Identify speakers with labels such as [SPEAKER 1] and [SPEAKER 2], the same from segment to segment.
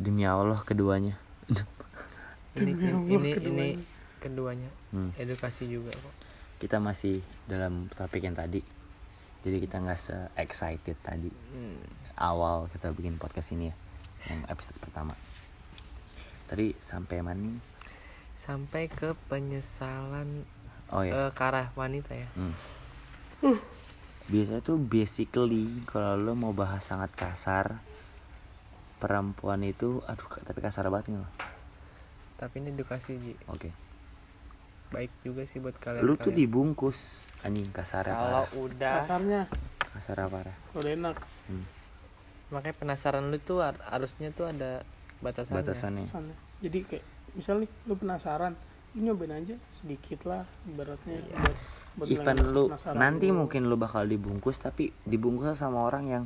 [SPEAKER 1] demi Allah keduanya.
[SPEAKER 2] Ini
[SPEAKER 3] Demi Allah,
[SPEAKER 2] ini ini
[SPEAKER 3] keduanya.
[SPEAKER 2] keduanya.
[SPEAKER 1] Hmm.
[SPEAKER 2] edukasi juga kok.
[SPEAKER 1] Kita masih dalam topik yang tadi. Jadi kita nggak se excited tadi.
[SPEAKER 2] Hmm.
[SPEAKER 1] awal kita bikin podcast ini ya yang episode pertama. Tadi sampai mana nih?
[SPEAKER 2] Sampai ke penyesalan
[SPEAKER 1] oh ya
[SPEAKER 2] eh, ke arah wanita ya.
[SPEAKER 1] Hmm. biasanya tuh basically kalau lo mau bahas sangat kasar perempuan itu aduh tapi kasar banget nih lo
[SPEAKER 2] tapi ini edukasi Ji.
[SPEAKER 1] oke.
[SPEAKER 2] Baik juga sih buat kalian
[SPEAKER 1] lu tuh
[SPEAKER 2] kalian.
[SPEAKER 1] dibungkus anjing kasar
[SPEAKER 2] kalau udah
[SPEAKER 3] kasarnya.
[SPEAKER 1] Kasar parah.
[SPEAKER 3] Udah enak.
[SPEAKER 1] Hmm.
[SPEAKER 2] makanya penasaran lu tuh har- harusnya tuh ada batasannya.
[SPEAKER 1] Batasannya.
[SPEAKER 3] Jadi kayak misal nih lu penasaran lu nyobain aja sedikit lah ibaratnya buat, buat
[SPEAKER 1] Even lu nanti
[SPEAKER 3] lu.
[SPEAKER 1] mungkin lu bakal dibungkus tapi dibungkus sama orang yang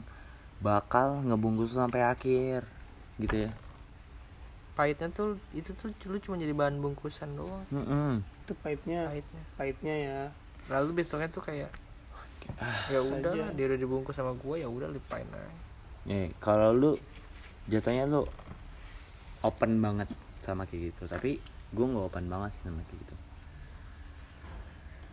[SPEAKER 1] bakal ngebungkus sampai akhir gitu ya.
[SPEAKER 2] Pahitnya tuh itu tuh lu cuma jadi bahan bungkusan doang.
[SPEAKER 1] Mm-mm.
[SPEAKER 3] itu pahitnya
[SPEAKER 2] pahitnya.
[SPEAKER 3] pahitnya ya.
[SPEAKER 2] Lalu besoknya tuh kayak
[SPEAKER 1] Ah,
[SPEAKER 2] ya
[SPEAKER 3] saja.
[SPEAKER 2] udah lah, dia udah dibungkus sama gua ya udah lupain aja.
[SPEAKER 1] Nih kalau lu jatuhnya lu open banget sama kayak gitu. Tapi gue nggak open banget sih sama kayak gitu.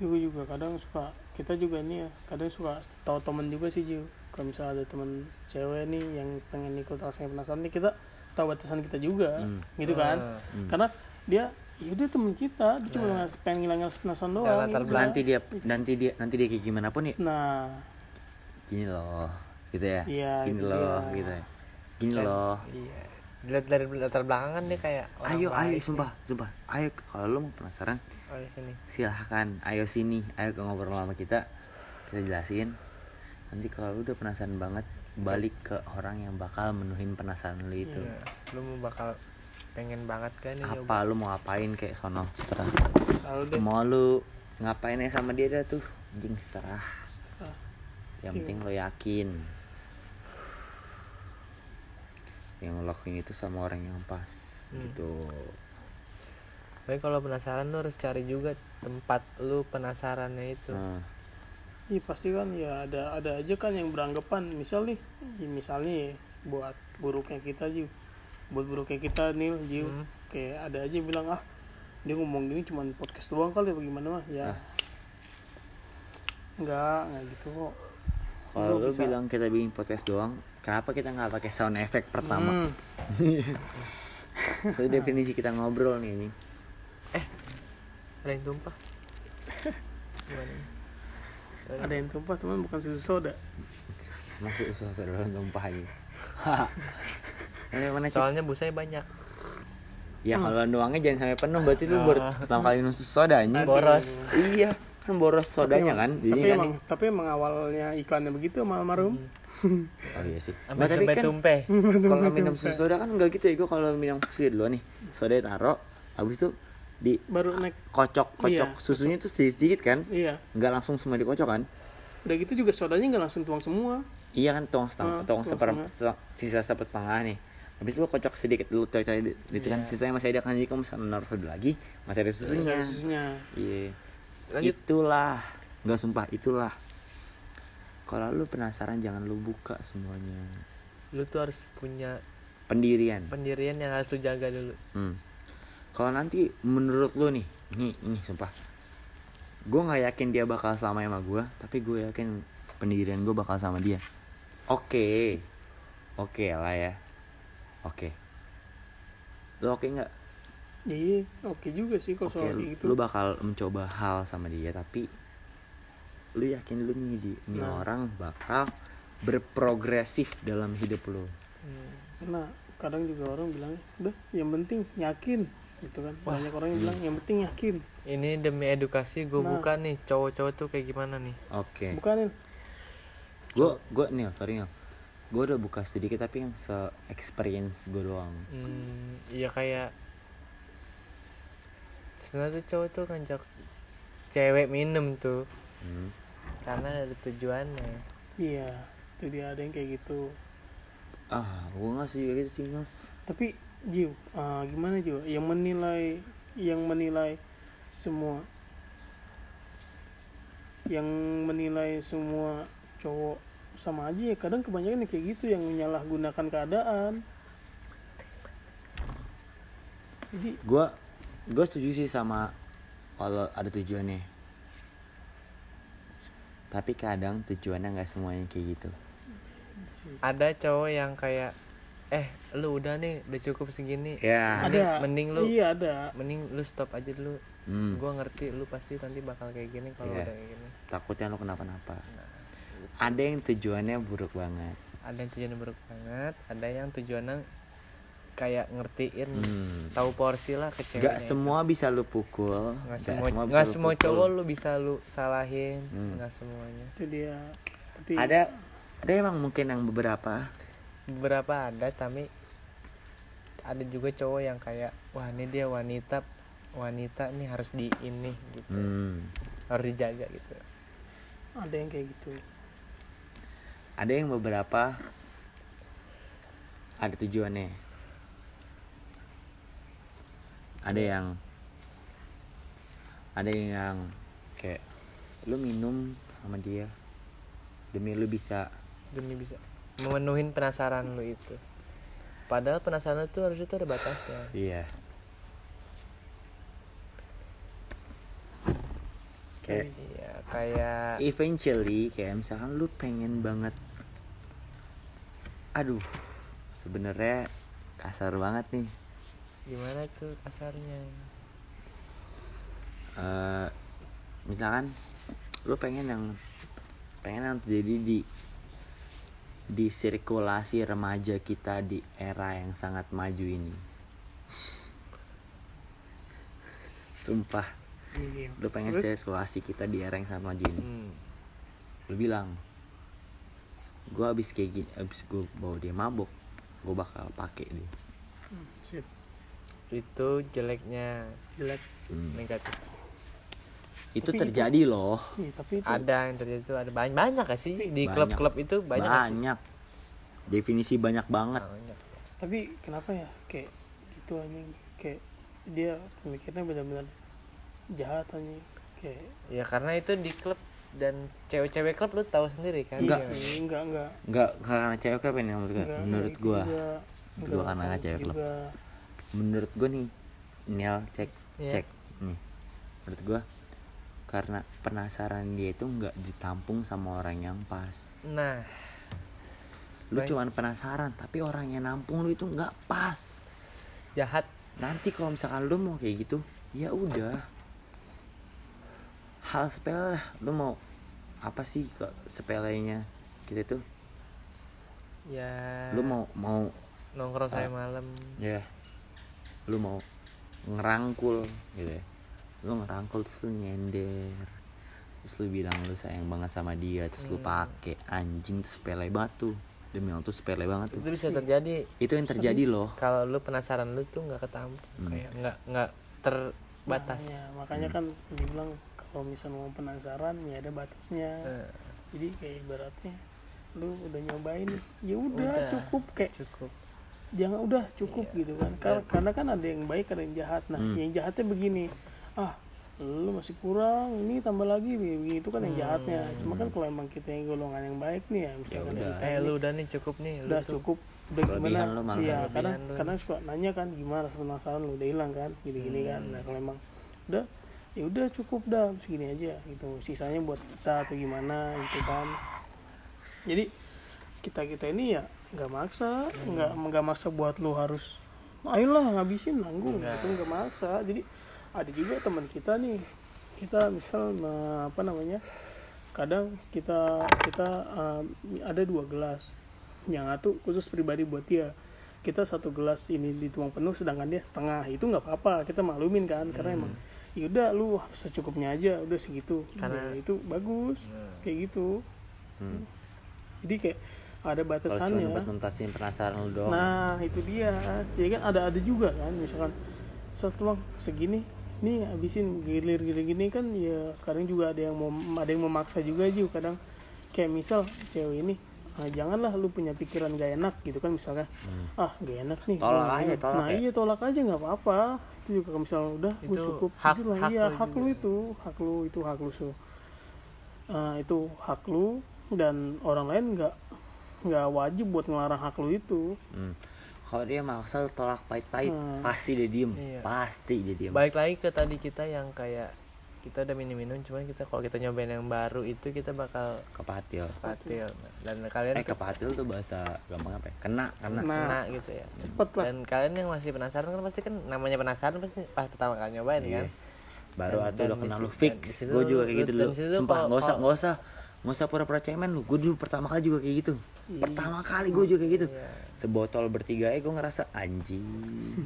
[SPEAKER 3] Gue juga kadang suka kita juga nih ya kadang suka tahu temen juga sih Jiu kalau misalnya ada temen cewek nih yang pengen ikut rasanya penasaran nih kita tahu batasan kita juga
[SPEAKER 1] Hmm.
[SPEAKER 3] gitu kan?
[SPEAKER 2] Ah.
[SPEAKER 1] Hmm.
[SPEAKER 3] karena dia ya udah temen kita dia cuma ngas- pengen ngilangin rasa penasaran doang
[SPEAKER 2] latar
[SPEAKER 3] ya udah.
[SPEAKER 1] nanti dia nanti dia nanti dia kayak gimana pun ya?
[SPEAKER 3] Nah.
[SPEAKER 1] Gini loh gitu ya?
[SPEAKER 3] Iya,
[SPEAKER 1] gini
[SPEAKER 3] itu
[SPEAKER 1] loh
[SPEAKER 3] dia.
[SPEAKER 1] gitu ya? Gini loh.
[SPEAKER 2] iya. Dilihat dari latar belakangan dia kayak
[SPEAKER 1] ayo ayo sumpah sumpah. Ayo kalau lu mau penasaran
[SPEAKER 2] ayo sini.
[SPEAKER 1] silahkan. Ayo sini ayo ke ngobrol sama kita. Kita jelasin nanti kalau lu udah penasaran banget balik ke orang yang bakal menuhin penasaran lu itu.
[SPEAKER 2] Iya. lu mau bakal pengen banget kan nih nyoba?
[SPEAKER 1] apa lu mau ngapain kayak sono? Seterah.
[SPEAKER 2] Deh.
[SPEAKER 1] Mau lu ngapain aja sama dia dah tuh? Anjing seterah.
[SPEAKER 3] Ah,
[SPEAKER 1] yang penting lo yakin. Yang lo lakuin itu sama orang yang pas
[SPEAKER 2] Hmm.
[SPEAKER 1] gitu.
[SPEAKER 2] Tapi kalau penasaran lu harus cari juga tempat lu penasarannya itu.
[SPEAKER 1] Nah,
[SPEAKER 3] Iya pasti kan ya ada ada aja kan yang beranggapan. Misal nih ya misalnya ya, buat buruknya kita Jiu buat buruknya kita nih Jiu
[SPEAKER 2] Hmm.
[SPEAKER 3] kayak ada aja yang bilang ah dia ngomong gini cuman podcast doang kali bagaimana mah? Ya.
[SPEAKER 1] Ah.
[SPEAKER 3] enggak enggak gitu kok.
[SPEAKER 1] Kalau
[SPEAKER 3] Lu bisa-
[SPEAKER 1] bilang kita bikin podcast doang kenapa kita nggak pakai sound effect pertama?
[SPEAKER 3] Hmm,
[SPEAKER 1] so definisi kita ngobrol nih anjing.
[SPEAKER 2] ada yang tumpah? Gimana?
[SPEAKER 3] Ada yang tumpah teman bukan susu soda.
[SPEAKER 1] Masuk usaha saudara tumpah ini. Ini mana sih?
[SPEAKER 2] soalnya busanya banyak.
[SPEAKER 1] Ya kalau doangnya jangan sampai penuh berarti lu baru pertama kali minum susu soda anjing.
[SPEAKER 2] boros.
[SPEAKER 1] Iya, kan boros sodanya kan. Jadi
[SPEAKER 3] tapi
[SPEAKER 1] kan
[SPEAKER 3] emang tapi emang awalnya iklannya begitu sama almarhum.
[SPEAKER 1] Oh iya sih.
[SPEAKER 2] sampai
[SPEAKER 1] Nah, tapi kan
[SPEAKER 2] tumpe
[SPEAKER 1] kalau minum susu soda kan enggak gitu ya. Gue kalau minum susu dulu nih, soda taruh habis itu di
[SPEAKER 3] baru naik.
[SPEAKER 1] kocok kocok.
[SPEAKER 3] Iya,
[SPEAKER 1] susunya tuh sedikit sedikit kan?
[SPEAKER 3] Iya.
[SPEAKER 1] Nggak langsung semua dikocok kan?
[SPEAKER 3] Udah gitu juga sodanya nggak langsung tuang semua.
[SPEAKER 1] Iya kan tuang setengah
[SPEAKER 3] Ah,
[SPEAKER 1] tuang
[SPEAKER 3] tuang
[SPEAKER 1] seper
[SPEAKER 3] setengah.
[SPEAKER 1] se- sisa sepertengah nih. Habis itu lu kocok sedikit dulu coy coy gitu kan
[SPEAKER 2] Iya.
[SPEAKER 1] sisanya masih ada kan? Jadi kamu misalnya naruh soda lagi masih ada susunya.
[SPEAKER 3] Susunya.
[SPEAKER 1] Iya.
[SPEAKER 2] Lanjut.
[SPEAKER 1] itulah. Nggak sumpah itulah. Kalau lu penasaran jangan lu buka semuanya.
[SPEAKER 2] Lu tuh harus punya
[SPEAKER 1] pendirian.
[SPEAKER 2] pendirian yang harus lu jaga dulu.
[SPEAKER 1] Hmm. Kalau nanti menurut lu nih, ini ini sumpah, gue nggak yakin dia bakal sama sama gue, tapi gue yakin pendirian gue bakal sama dia. Oke, oke lah ya, oke. Lu oke nggak?
[SPEAKER 3] iya oke juga sih kalau
[SPEAKER 1] Oke,
[SPEAKER 3] soal gitu
[SPEAKER 1] lu bakal mencoba hal sama dia, tapi lu yakin lu nih di ini
[SPEAKER 3] Nah.
[SPEAKER 1] orang bakal berprogresif dalam hidup lu.
[SPEAKER 2] Hmm.
[SPEAKER 3] karena kadang juga orang bilang udah yang penting yakin gitu kan banyak orang yang bilang yang penting yakin
[SPEAKER 2] ini demi edukasi gue
[SPEAKER 3] Nah.
[SPEAKER 2] buka nih cowok-cowok tuh kayak gimana nih
[SPEAKER 1] Oke.
[SPEAKER 3] bukanin
[SPEAKER 1] Gue gue nih sorry nih. Gue udah buka sedikit tapi yang se experience gue doang.
[SPEAKER 2] hmm, iya kayak sebenarnya tuh cowok tuh ngajak cewek minum tuh
[SPEAKER 1] Hmm.
[SPEAKER 2] karena ada tujuannya
[SPEAKER 3] iya itu dia ada yang kayak gitu
[SPEAKER 1] Ah, gue nggak sih kayak gitu sih.
[SPEAKER 3] Tapi Jiu ah, gimana Jiu? Yang menilai yang menilai semua. Yang menilai semua cowok sama aja ya. Kadang kebanyakan yang kayak gitu yang menyalahgunakan keadaan. Jadi
[SPEAKER 1] gue gue setuju sih sama kalau ada tujuannya. Tapi kadang tujuannya nggak semuanya kayak gitu.
[SPEAKER 2] Ada cowok yang kayak eh lu udah nih udah cukup segini.
[SPEAKER 1] Ya.
[SPEAKER 3] Ada.
[SPEAKER 2] Mending lu-
[SPEAKER 3] iya ada.
[SPEAKER 2] Mending lu stop aja dulu.
[SPEAKER 1] Hmm,
[SPEAKER 2] gua ngerti lu pasti nanti bakal kayak gini kalau
[SPEAKER 1] Iya.
[SPEAKER 2] udah kayak gini.
[SPEAKER 1] Takutnya lo kenapa-napa. Ada yang tujuannya buruk banget.
[SPEAKER 2] Ada yang tujuannya buruk banget ada yang tujuannya kayak ngertiin
[SPEAKER 1] hmm.
[SPEAKER 2] tahu porsi lah ke ceweknya
[SPEAKER 1] Gak semua bisa lu pukul.
[SPEAKER 2] Nggak
[SPEAKER 1] nggak
[SPEAKER 2] semua
[SPEAKER 1] bisa
[SPEAKER 2] nggak
[SPEAKER 1] lu
[SPEAKER 2] semua
[SPEAKER 1] pukul.
[SPEAKER 2] cowok lu bisa lu salahin.
[SPEAKER 1] Hmm.
[SPEAKER 2] nggak semuanya.
[SPEAKER 3] Itu dia. Tapi
[SPEAKER 1] ada ada emang mungkin yang beberapa
[SPEAKER 2] beberapa ada tapi ada juga cowok yang kayak wah ini dia wanita wanita nih harus di ini gitu.
[SPEAKER 1] Hmm.
[SPEAKER 2] harus dijaga gitu.
[SPEAKER 3] Ada yang kayak gitu.
[SPEAKER 1] Ada yang beberapa ada tujuannya. Ada yang ada yang kayak lu minum sama dia demi lu bisa
[SPEAKER 2] demi bisa memenuhin penasaran lu itu. Padahal penasaran itu harusnya tuh ada batasnya.
[SPEAKER 1] Iya. Kayak
[SPEAKER 2] iya kayak
[SPEAKER 1] eventually kayak misalkan lu pengen banget. Aduh sebenarnya kasar banget nih.
[SPEAKER 2] Gimana tuh kasarnya?
[SPEAKER 1] Eh misalkan lu pengen yang pengen yang terjadi di di sirkulasi remaja kita di era yang sangat maju ini sumpah
[SPEAKER 3] Iya.
[SPEAKER 1] lu pengen
[SPEAKER 3] Terus?
[SPEAKER 1] sirkulasi kita di era yang sangat maju ini
[SPEAKER 2] hmm.
[SPEAKER 1] lu bilang gua abis kayak gini abis gua bawa dia mabok gua bakal pakai dia
[SPEAKER 3] Hmm, shit
[SPEAKER 2] itu jeleknya
[SPEAKER 3] jelek
[SPEAKER 1] Hmm.
[SPEAKER 2] negatif
[SPEAKER 1] itu
[SPEAKER 3] Tapi itu-
[SPEAKER 1] terjadi loh.
[SPEAKER 3] Iya, tapi itu
[SPEAKER 2] ada yang terjadi itu ada banyak banyak gak sih? Di klub-klub itu banyak gak sih?
[SPEAKER 1] banyak. Definisi banyak banget.
[SPEAKER 2] Banyak.
[SPEAKER 3] Tapi kenapa ya? Kayak gitu anjing. Kayak dia pemikirannya benar-benar jahat anjing. Kayak
[SPEAKER 2] ya karena itu di klub dan cewek-cewek klub lu tahu sendiri kan?
[SPEAKER 1] Enggak.
[SPEAKER 3] iya sih, enggak enggak.
[SPEAKER 1] Nggak karena cewek apa nih menurut gua.
[SPEAKER 3] Enggak
[SPEAKER 1] menurut
[SPEAKER 3] enggak itu
[SPEAKER 1] gua.
[SPEAKER 3] juga.
[SPEAKER 1] Gua
[SPEAKER 3] Enggak,
[SPEAKER 1] karena
[SPEAKER 3] itu
[SPEAKER 1] cewek klub.
[SPEAKER 3] juga.
[SPEAKER 1] menurut gua nih Niel cek
[SPEAKER 2] Iya.
[SPEAKER 1] cek nih. Menurut gua karena penasaran dia itu nggak ditampung sama orang yang pas.
[SPEAKER 2] Nah.
[SPEAKER 1] Lu
[SPEAKER 2] Baik.
[SPEAKER 1] cuman penasaran tapi orang yang nampung lu itu nggak pas.
[SPEAKER 2] Jahat.
[SPEAKER 1] Nanti kalau misalkan lu mau kayak gitu ya udah. Hal sepele lah lu mau apa sih kok sepelenya? Gitu tuh.
[SPEAKER 2] Ya.
[SPEAKER 1] Lu mau mau
[SPEAKER 2] nongkrong saya
[SPEAKER 1] Ah.
[SPEAKER 2] malam.
[SPEAKER 1] ya. Lu mau ngerangkul gitu ya lu ngerangkul terus lu nyender. Terus lu bilang lu sayang banget sama dia terus lu
[SPEAKER 2] Hmm.
[SPEAKER 1] pakai anjing tuh sepele banget tuh. Demi Allah tuh sepele banget tuh.
[SPEAKER 2] Itu bisa terjadi.
[SPEAKER 1] Itu yang terjadi loh.
[SPEAKER 2] kalau lu penasaran lu tuh nggak ketampung
[SPEAKER 1] Hmm.
[SPEAKER 2] kayak nggak nggak terbatas.
[SPEAKER 3] Makanya, makanya kan dibilang kalau misalnya mau penasaran ya ada batasnya.
[SPEAKER 2] Eh,
[SPEAKER 3] jadi kayak ibaratnya lu udah nyobain ya udah
[SPEAKER 2] Udah.
[SPEAKER 3] cukup. Kayak
[SPEAKER 2] cukup.
[SPEAKER 3] jangan udah cukup
[SPEAKER 2] Iya.
[SPEAKER 3] gitu kan. Kar- karena kan ada yang baik ada yang jahat. Nah
[SPEAKER 1] Hmm.
[SPEAKER 3] yang jahatnya begini ah lu masih kurang ini tambah lagi begitu kan yang jahatnya cuma kan kalau emang kita yang golongan yang baik nih ya misalkan
[SPEAKER 1] udah.
[SPEAKER 3] kita
[SPEAKER 2] eh lu udah nih cukup nih lu
[SPEAKER 3] udah
[SPEAKER 2] tuh
[SPEAKER 3] cukup udah gimana
[SPEAKER 1] lu malah.
[SPEAKER 3] iya kadang
[SPEAKER 2] lu.
[SPEAKER 3] kadang suka nanya kan gimana penasaran lu udah hilang kan gini gini kan
[SPEAKER 2] Hmm.
[SPEAKER 3] nah kalau emang udah ya udah cukup dah segini aja gitu sisanya buat kita atau gimana gitu kan jadi kita kita ini ya nggak maksa
[SPEAKER 2] Hmm.
[SPEAKER 3] nggak nggak maksa buat lu harus ayolah ngabisin nanggung
[SPEAKER 2] Nggak.
[SPEAKER 3] itu nggak maksa jadi ada juga teman kita nih. Kita misal nah, apa namanya kadang kita kita um, ada dua gelas. Yang satu khusus pribadi buat dia. Kita satu gelas ini dituang penuh sedangkan dia setengah. Itu nggak apa-apa kita maklumin kan karena emang ya udah lu harus secukupnya aja udah segitu.
[SPEAKER 2] Karena-
[SPEAKER 3] Ya, itu bagus kayak gitu.
[SPEAKER 1] Hmm.
[SPEAKER 3] jadi kayak ada
[SPEAKER 1] kalau cuma
[SPEAKER 3] batasannya.
[SPEAKER 1] buat nuntasin penasaran lu doang.
[SPEAKER 3] Nah itu dia, ya kan ada ada juga kan, misalkan satu bang segini, nih habisin gilir gilir gini kan ya kadang juga ada yang mau ada yang memaksa juga aja kadang kayak misal cewek ini ah, janganlah lu punya pikiran gak enak gitu kan misalnya ah gak enak nih
[SPEAKER 1] Hmm. Tolak
[SPEAKER 3] nggak
[SPEAKER 1] aja,
[SPEAKER 3] enak.
[SPEAKER 1] tolak
[SPEAKER 3] nah
[SPEAKER 1] ya.
[SPEAKER 3] iya tolak aja nggak apa-apa itu juga kalau misalnya udah gue cukup
[SPEAKER 2] hak-
[SPEAKER 3] Itu lah,
[SPEAKER 2] hak
[SPEAKER 3] iya hak lu itu hak lu itu hak lu so Ah, itu hak lu dan orang lain nggak nggak wajib buat ngelarang hak lu itu
[SPEAKER 1] Hmm. Kalau dia maksa tolak pahit-pahit
[SPEAKER 3] Hmm.
[SPEAKER 1] pasti dia diem.
[SPEAKER 2] Iya.
[SPEAKER 1] pasti dia diem.
[SPEAKER 2] Balik lagi ke tadi kita yang kayak kita udah minum-minum cuman kita kalau kita nyobain yang baru itu kita bakal
[SPEAKER 1] kepatil.
[SPEAKER 2] patil dan kalian
[SPEAKER 1] eh kepatil tuh bahasa gampang apa ya? Kena kena.
[SPEAKER 3] Nah.
[SPEAKER 2] kena. gitu ya.
[SPEAKER 3] Cepet lah.
[SPEAKER 2] Dan kalian yang masih penasaran kan pasti kan namanya penasaran pasti pas pertama kali nyobain
[SPEAKER 1] Iya.
[SPEAKER 2] kan?
[SPEAKER 1] Baru
[SPEAKER 2] Dan-
[SPEAKER 1] atau
[SPEAKER 2] dan
[SPEAKER 1] udah kenal lu fix. gue juga kayak gitu dulu sumpah nggak usah nggak usah. Nggak usah pura-pura cemen lu. Gue dulu pertama kali juga kayak gitu
[SPEAKER 2] Iya.
[SPEAKER 1] pertama kali gue juga kayak gitu. Sebotol bertiga eh gue ngerasa anjing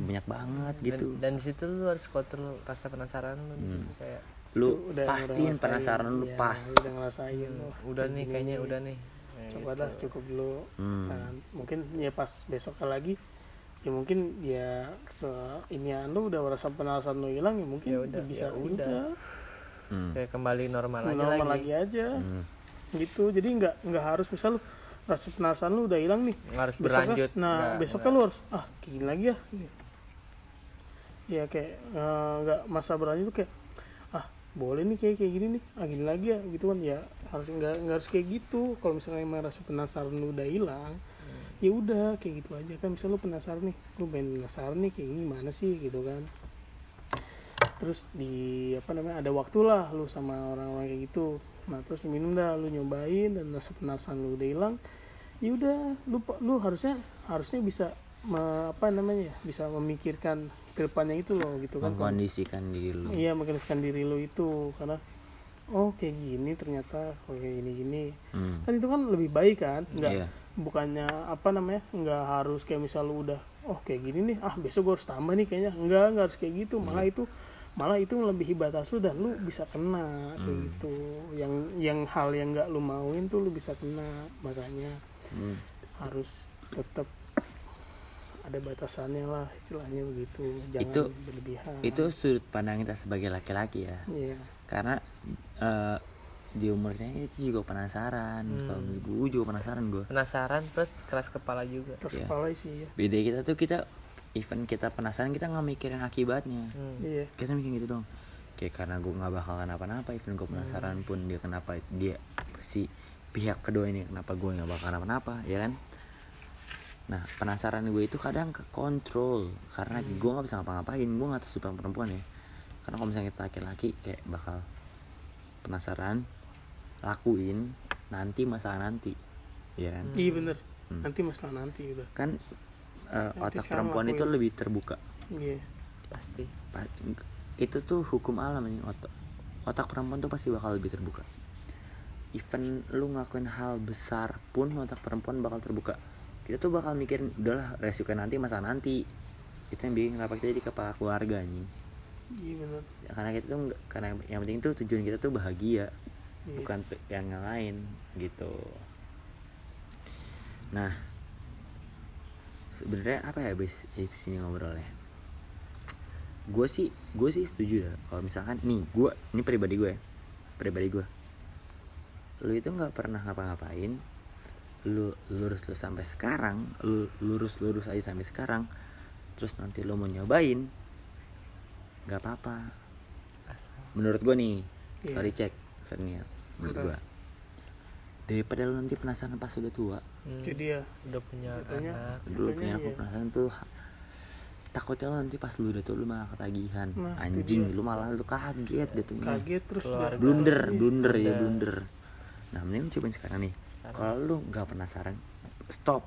[SPEAKER 1] banyak banget
[SPEAKER 2] dan,
[SPEAKER 1] gitu.
[SPEAKER 2] dan di situ lu harus kontrol rasa penasaran lu di situ kayak
[SPEAKER 1] lu
[SPEAKER 3] udah-
[SPEAKER 1] pastiin
[SPEAKER 3] udah
[SPEAKER 1] penasaran lu
[SPEAKER 3] Iya,
[SPEAKER 1] pas.
[SPEAKER 3] Udah ngerasain. Wah,
[SPEAKER 2] udah nih kayaknya udah nih. Nah,
[SPEAKER 3] coba
[SPEAKER 2] gitu.
[SPEAKER 3] dah cukup dulu.
[SPEAKER 1] Hmm.
[SPEAKER 3] Nah, mungkin ya pas besok lagi ya mungkin ya se inian lu udah rasa penasaran lu hilang ya mungkin
[SPEAKER 2] Ya udah,
[SPEAKER 3] bisa
[SPEAKER 2] ya udah.
[SPEAKER 1] Hmm.
[SPEAKER 2] kayak kembali normal aja
[SPEAKER 3] normal
[SPEAKER 2] lagi,
[SPEAKER 3] lagi aja.
[SPEAKER 1] Hmm.
[SPEAKER 3] gitu. Jadi nggak nggak harus misal lu rasa penasaran lu udah hilang nih.
[SPEAKER 2] Nggak harus
[SPEAKER 3] besoknya
[SPEAKER 2] berlanjut.
[SPEAKER 3] Nah
[SPEAKER 2] Nggak-
[SPEAKER 3] besoknya lu harus ah gini lagi ya. Ya kayak eh, nggak masa berlanjut tuh kayak ah boleh nih kayak kayak gini nih. Ah gini lagi ya gitu kan. Ya harus nggak nggak harus kayak gitu. Kalau misalnya emang rasa penasaran lu udah hilang ya udah kayak gitu aja. Kan misal lu penasaran nih lu pengen penasaran nih kayak gimana sih? Gitu kan. Terus di apa namanya ada waktu lah lu sama orang-orang kayak gitu nah terus minum dah lu nyobain dan rasa penasaran lu udah hilang ya udah lu lu harusnya harusnya bisa me- apa namanya ya bisa memikirkan ke depannya itu loh gitu kan
[SPEAKER 1] mengkondisikan diri lu
[SPEAKER 3] iya mengkondisikan diri lu itu karena oh kayak gini ternyata kalau kayak gini gini
[SPEAKER 1] Hmm.
[SPEAKER 3] kan itu kan lebih baik kan nggak
[SPEAKER 1] Iya.
[SPEAKER 3] bukannya apa namanya nggak harus kayak misal lu udah oh kayak gini nih ah besok gue harus tambah nih kayaknya enggak nggak harus kayak gitu malah
[SPEAKER 1] Iya.
[SPEAKER 3] itu malah itu melebihi batas lu dan lu bisa kena kayak
[SPEAKER 1] Hmm.
[SPEAKER 3] gitu. Yang yang hal yang nggak lu mauin tuh lu bisa kena makanya
[SPEAKER 1] Hmm.
[SPEAKER 3] harus tetap ada batasannya lah istilahnya begitu. Jangan
[SPEAKER 1] Itu-
[SPEAKER 3] berlebihan.
[SPEAKER 1] itu sudut pandang kita sebagai laki-laki ya.
[SPEAKER 3] Iya.
[SPEAKER 1] Karena eh, di umurnya itu juga penasaran.
[SPEAKER 2] Hmm.
[SPEAKER 1] kalau gue juga penasaran gue
[SPEAKER 2] penasaran plus keras kepala juga.
[SPEAKER 3] Terus
[SPEAKER 1] Iya.
[SPEAKER 3] kepala sih ya
[SPEAKER 1] beda kita tuh kita even kita penasaran kita nggak mikirin akibatnya.
[SPEAKER 2] Hmm.
[SPEAKER 3] iya.
[SPEAKER 1] Kita mikir gitu dong. Kayak karena gue nggak bakal kenapa-napa even gue penasaran pun dia kenapa dia si pihak kedua ini kenapa gue nggak bakal kenapa-napa ya kan? Nah penasaran gue itu kadang ke kontrol karena gue nggak bisa ngapa-ngapain gue nggak tahu suka perempuan ya. Karena kalau misalnya kita laki-laki kayak bakal penasaran lakuin nanti masalah nanti ya kan?
[SPEAKER 3] Iya bener.
[SPEAKER 1] Hmm.
[SPEAKER 3] nanti masalah nanti udah
[SPEAKER 1] kan eh,
[SPEAKER 3] Nanti
[SPEAKER 1] otak perempuan itu
[SPEAKER 3] lakuin.
[SPEAKER 1] lebih terbuka.
[SPEAKER 3] Iya.
[SPEAKER 2] Pasti.
[SPEAKER 1] Pa- itu tuh hukum alam ini otak otak perempuan tuh pasti bakal lebih terbuka. Even lu ngelakuin hal besar pun otak perempuan bakal terbuka. Kita tuh bakal mikirin udahlah resiko nanti masa nanti. Itu yang bikin kenapa kita jadi kepala keluarga anjing.
[SPEAKER 3] Iya
[SPEAKER 1] ya, karena kita tuh karena yang penting tuh tujuan kita tuh bahagia
[SPEAKER 3] Iya.
[SPEAKER 1] bukan yang lain gitu. Nah sebenarnya apa ya bis di sini ngobrolnya? Gue sih gue sih setuju dah kalau misalkan nih gue ini pribadi gue ya, pribadi gue lu itu nggak pernah ngapa-ngapain lu lurus lu sampai sekarang lu lurus lurus aja sampai sekarang terus nanti lu mau nyobain nggak apa-apa. Menurut gue nih
[SPEAKER 3] Iya.
[SPEAKER 1] sorry cek sorry nih menurut gue daripada lu nanti penasaran pas udah tua.
[SPEAKER 2] Hmm.
[SPEAKER 3] jadi ya
[SPEAKER 2] udah punya
[SPEAKER 3] Jatuhnya-
[SPEAKER 2] anak.
[SPEAKER 1] Dulu punya aku
[SPEAKER 3] iya.
[SPEAKER 1] penasaran tuh takutnya lu nanti pas lu udah tua lu malah ketagihan.
[SPEAKER 3] Nah,
[SPEAKER 1] anjing lu malah lu kaget jatuhnya.
[SPEAKER 3] Kaget terus
[SPEAKER 2] Keluarga.
[SPEAKER 1] blunder
[SPEAKER 3] Iya.
[SPEAKER 1] blunder ya
[SPEAKER 2] Blunder.
[SPEAKER 1] nah mending lu cobain sekarang nih. Kalau lu nggak penasaran stop.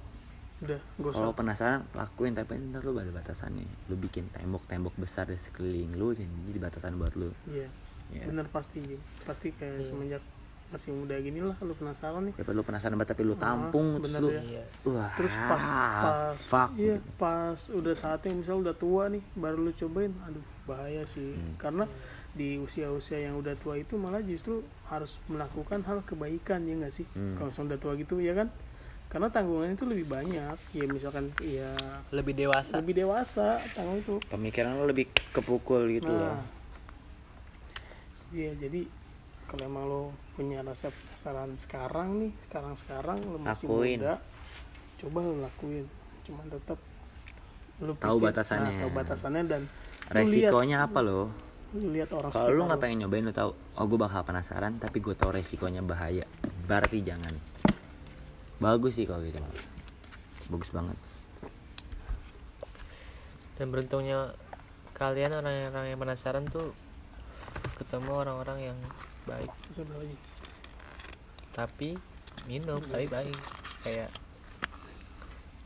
[SPEAKER 3] Udah gak
[SPEAKER 1] kalau penasaran lakuin tapi ntar lu ada batasannya. Lu bikin tembok-tembok besar di sekeliling lu dan jadi batasan buat lu.
[SPEAKER 3] Iya.
[SPEAKER 1] Ya.
[SPEAKER 3] bener pasti pasti kayak
[SPEAKER 2] Iya.
[SPEAKER 3] semenjak masih muda gini lah lu penasaran nih.
[SPEAKER 1] Daripada lu penasaran banget tapi lu
[SPEAKER 3] Ah,
[SPEAKER 1] tampung terus
[SPEAKER 3] bener
[SPEAKER 1] lu
[SPEAKER 3] ya.
[SPEAKER 1] wah
[SPEAKER 3] terus pas pas
[SPEAKER 1] fuck.
[SPEAKER 3] iya pas udah saatnya misal udah tua nih baru lu cobain aduh bahaya sih.
[SPEAKER 1] Hmm.
[SPEAKER 3] karena di usia-usia yang udah tua itu malah justru harus melakukan hal kebaikan ya nggak sih?
[SPEAKER 1] Hmm.
[SPEAKER 3] kalau udah tua gitu ya kan? Karena tanggungan itu lebih banyak. Ya misalkan ya
[SPEAKER 2] lebih dewasa.
[SPEAKER 3] lebih dewasa tanggung itu.
[SPEAKER 1] Pemikiran lu lebih kepukul gitu loh.
[SPEAKER 3] Nah iya jadi kalau emang lo punya rasa penasaran sekarang nih sekarang sekarang lo masih
[SPEAKER 1] Lakuin.
[SPEAKER 3] muda coba lo lakuin cuman tetap lo
[SPEAKER 1] Tahu
[SPEAKER 3] pikir-
[SPEAKER 1] batasannya.
[SPEAKER 3] nah, tahu batasannya dan lu lihat
[SPEAKER 1] resikonya apa loh
[SPEAKER 3] lu lihat orang
[SPEAKER 1] kalau lu nggak pengen nyobain lu tahu oh gue bakal penasaran tapi gue tahu resikonya bahaya. Berarti jangan. Bagus sih kalau gitu malah bagus banget.
[SPEAKER 2] Dan beruntungnya kalian orang-orang yang penasaran tuh ketemu orang-orang yang baik.
[SPEAKER 3] Bisa lagi
[SPEAKER 2] tapi minum tapi baik. Kayak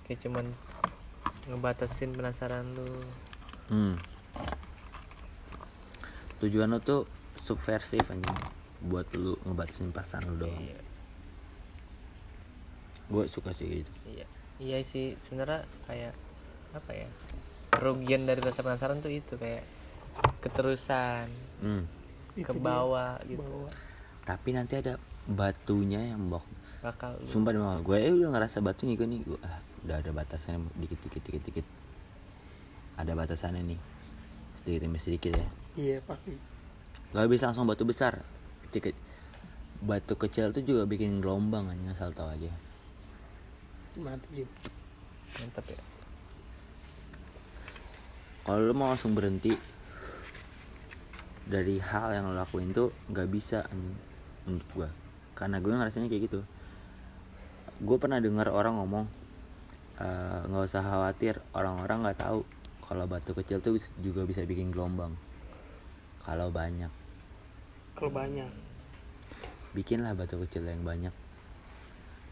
[SPEAKER 2] kayak cuman ngebatasin penasaran lu.
[SPEAKER 1] Hmm. tujuan lu tuh subversif anjing. Buat lu ngebatasin perasaan lu doang.
[SPEAKER 2] Iya.
[SPEAKER 1] Gue suka sih gitu.
[SPEAKER 2] Iya. Iya sih sebenarnya kayak apa ya kerugian dari rasa penasaran tuh itu kayak keterusan
[SPEAKER 1] hmm.
[SPEAKER 2] Ke bawah gitu.
[SPEAKER 3] Bawa
[SPEAKER 1] tapi nanti ada batunya yang bok
[SPEAKER 2] bakal.
[SPEAKER 1] Sumpah demi gue eh, udah ngerasa batunya gue nih gue ah, udah ada batasannya dikit dikit dikit dikit ada batasannya nih sedikit demi sedikit ya.
[SPEAKER 3] Iya pasti.
[SPEAKER 1] Gak bisa langsung batu besar Cik- batu kecil tuh juga bikin gelombang aja asal tau aja.
[SPEAKER 3] Tuh Jim.
[SPEAKER 2] Mantap ya.
[SPEAKER 1] Kalau lu mau langsung berhenti dari hal yang lo lakuin tuh nggak bisa menurut gua karena gue ngerasanya kayak gitu. Gue pernah dengar orang ngomong "Eh, nggak usah khawatir orang-orang nggak tahu kalau batu kecil tuh juga bisa bikin gelombang. Kalau banyak.
[SPEAKER 3] Kalau banyak.
[SPEAKER 1] Bikinlah batu kecil yang banyak.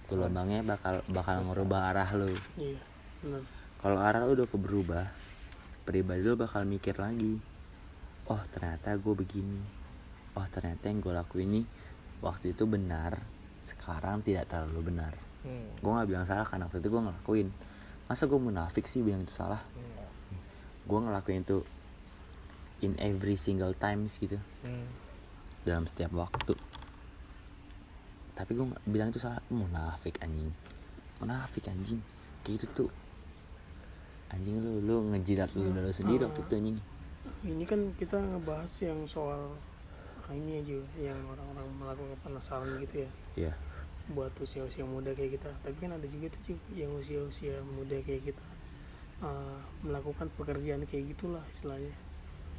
[SPEAKER 1] Gelombangnya bakal bakal ngerubah arah lu.
[SPEAKER 3] Iya
[SPEAKER 1] kalau arah lu udah keberubah pribadi lu bakal mikir lagi oh ternyata gue begini. Oh ternyata yang gue lakuin ini waktu itu benar sekarang tidak terlalu benar.
[SPEAKER 2] Hmm.
[SPEAKER 1] gue nggak bilang salah karena waktu itu gue ngelakuin. Masa gue munafik sih bilang itu salah? Gue ngelakuin itu in every single times gitu.
[SPEAKER 2] Hmm.
[SPEAKER 1] dalam setiap waktu. Tapi gue nggak bilang itu salah. Munafik anjing. Munafik anjing. Kayak gitu tuh. Anjing lu lu ngejilat lu lu sendiri waktu itu anjing.
[SPEAKER 3] Ini kan kita ngebahas yang soal ini aja yang orang-orang melakukan penasaran gitu ya.
[SPEAKER 1] Iya.
[SPEAKER 3] Buat usia-usia muda kayak kita. Tapi kan ada juga tuh yang usia-usia muda kayak kita uh, melakukan pekerjaan kayak gitulah istilahnya.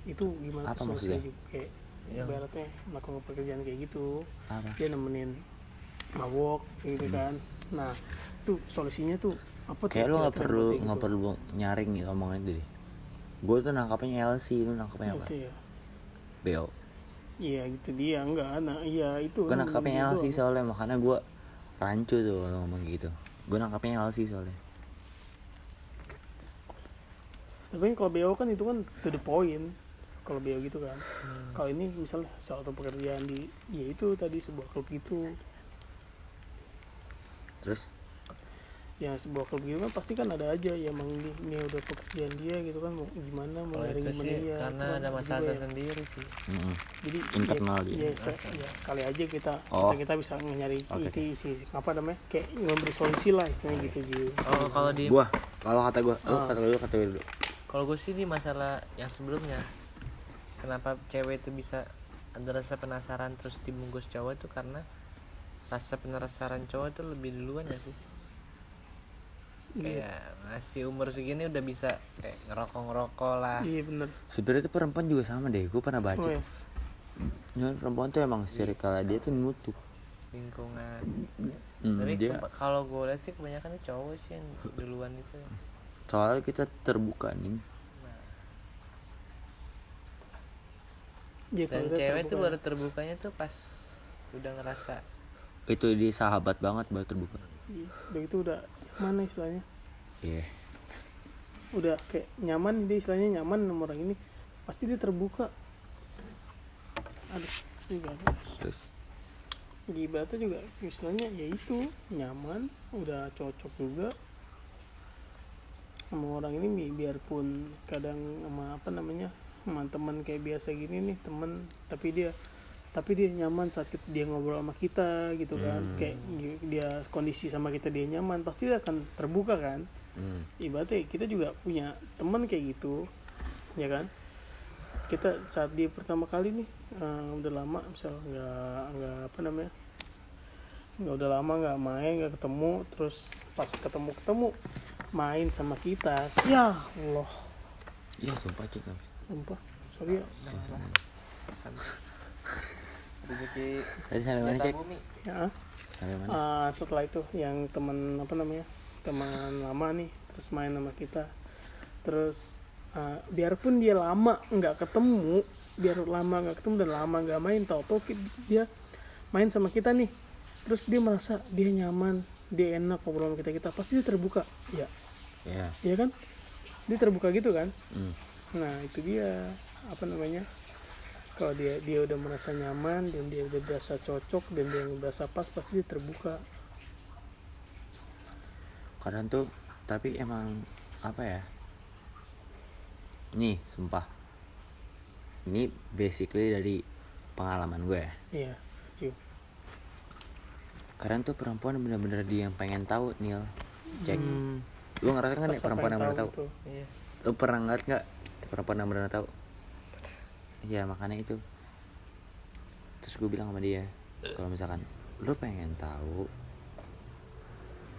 [SPEAKER 3] Itu gimana
[SPEAKER 1] Apa
[SPEAKER 3] tuh solusinya
[SPEAKER 1] maksudnya?
[SPEAKER 3] juga? Kayak
[SPEAKER 2] Yang-
[SPEAKER 3] ibaratnya melakukan pekerjaan kayak gitu.
[SPEAKER 1] Apa?
[SPEAKER 3] Dia nemenin mabok gitu
[SPEAKER 1] Hmm.
[SPEAKER 3] kan. Nah tuh solusinya tuh apa tuh
[SPEAKER 1] kayak lu nggak
[SPEAKER 3] kira-kira
[SPEAKER 1] perlu nggak
[SPEAKER 3] gitu?
[SPEAKER 1] perlu nyaring gitu omongan itu deh. Gue tuh nangkapnya LC itu nangkapnya apa?
[SPEAKER 3] sih ya.
[SPEAKER 1] BO
[SPEAKER 3] Iya gitu dia enggak nah iya itu
[SPEAKER 1] gue nangkapnya LC
[SPEAKER 3] doang.
[SPEAKER 1] soalnya makanya gue rancu tuh kalau ngomong gitu gue nangkapnya LC soalnya
[SPEAKER 3] tapi kan kalau BO kan itu kan to the point kalau BO gitu kan
[SPEAKER 1] Hmm.
[SPEAKER 3] kalau ini misalnya suatu pekerjaan di ya itu tadi sebuah klub gitu
[SPEAKER 1] terus
[SPEAKER 3] ya sebuah klub gitu kan pasti kan ada aja yang emang ini, ini udah pekerjaan dia gitu kan. Mau gimana mau nyari gimana
[SPEAKER 2] sih
[SPEAKER 3] ya
[SPEAKER 2] karena ada masalah
[SPEAKER 3] ya.
[SPEAKER 2] tersendiri sih.
[SPEAKER 1] Mm-mm.
[SPEAKER 3] jadi
[SPEAKER 1] internal
[SPEAKER 3] ya, ya, se- ya, kali aja kita
[SPEAKER 1] Oh.
[SPEAKER 3] kita, kita bisa nyari
[SPEAKER 1] Oke,
[SPEAKER 3] itu isi apa namanya kayak memberi solusi lah istilahnya gitu Ji.
[SPEAKER 2] Oh kalau di
[SPEAKER 1] gua kalau kata lu
[SPEAKER 3] Ah.
[SPEAKER 1] kata dulu kata gue dulu.
[SPEAKER 2] Kalau gue sih di masalah yang sebelumnya. Kenapa cewek itu bisa ada rasa penasaran terus dibungkus cowok itu karena rasa penasaran cowok itu lebih duluan ya sih
[SPEAKER 3] Iya.
[SPEAKER 2] kayak masih umur segini udah bisa kayak ngerokok ngerokok lah.
[SPEAKER 3] Iya bener.
[SPEAKER 1] Sebenarnya itu perempuan juga sama deh gue pernah baca
[SPEAKER 3] Semua ya?
[SPEAKER 1] Nyon, perempuan tuh emang circle dia tuh nutup.
[SPEAKER 2] Lingkungan.
[SPEAKER 1] Hmm,
[SPEAKER 2] tapi
[SPEAKER 1] dia
[SPEAKER 2] kalau gue lihat sih kebanyakan itu cowok sih yang duluan itu.
[SPEAKER 1] Soalnya kita terbuka nih
[SPEAKER 2] nah,
[SPEAKER 3] Iya, kalau
[SPEAKER 2] dan
[SPEAKER 3] udah
[SPEAKER 2] cewek tuh baru terbukanya tuh pas udah ngerasa
[SPEAKER 1] itu dia sahabat banget baru terbuka.
[SPEAKER 3] Iya, udah itu udah nyaman istilahnya?
[SPEAKER 1] Iya.
[SPEAKER 3] Udah kayak nyaman dia istilahnya nyaman sama orang ini. Pasti dia terbuka. Aduh ini ada.
[SPEAKER 1] Terus?
[SPEAKER 3] Gibatnya juga istilahnya ya itu nyaman udah cocok juga. Sama orang ini bi- biarpun kadang sama apa namanya sama teman kayak biasa gini nih temen tapi dia tapi dia nyaman saat kita- dia ngobrol sama kita gitu kan.
[SPEAKER 1] Hmm.
[SPEAKER 3] kayak dia kondisi sama kita dia nyaman pasti dia akan terbuka kan.
[SPEAKER 1] Hmm.
[SPEAKER 3] ibaratnya kita juga punya teman kayak gitu ya kan? Kita saat dia pertama kali nih eh, udah lama misal nggak nggak apa namanya nggak udah lama nggak main nggak ketemu terus pas ketemu ketemu main sama kita ya Allah.
[SPEAKER 1] Iya sumpah cek habis
[SPEAKER 3] sumpah sorry ya
[SPEAKER 2] rezeki
[SPEAKER 1] tadi sampai mana
[SPEAKER 2] jatah
[SPEAKER 1] cek?
[SPEAKER 2] Bumi.
[SPEAKER 3] Ya
[SPEAKER 1] sampai mana?
[SPEAKER 3] Eh, setelah itu yang teman apa namanya teman lama nih terus main sama kita. Terus uh, biarpun dia lama nggak ketemu biar lama nggak ketemu dan lama nggak main tau tau dia main sama kita nih. Terus dia merasa dia nyaman dia enak ngobrol sama kita kita pasti dia terbuka. Ya
[SPEAKER 1] ya
[SPEAKER 3] ya kan? Dia terbuka gitu kan?
[SPEAKER 1] Hmm.
[SPEAKER 3] nah itu dia apa namanya kalau dia dia udah merasa nyaman dan dia udah berasa cocok dan dia berasa pas pasti dia terbuka.
[SPEAKER 1] Kadang tuh tapi emang apa ya? Nih sumpah. Ini basically dari pengalaman gue. Ya
[SPEAKER 3] iya Ciu.
[SPEAKER 1] kadang tuh perempuan bener-bener dia yang pengen tahu Nil cek.
[SPEAKER 3] Hmm,
[SPEAKER 1] lu ngerasa kan
[SPEAKER 3] pas
[SPEAKER 1] ya perempuan yang bener tahu
[SPEAKER 3] tuh.
[SPEAKER 2] iya.
[SPEAKER 1] Lu pernah ngeliat nggak perempuan yang bener tahu ya makanya itu. Terus gue bilang sama dia kalau misalkan lu pengen tahu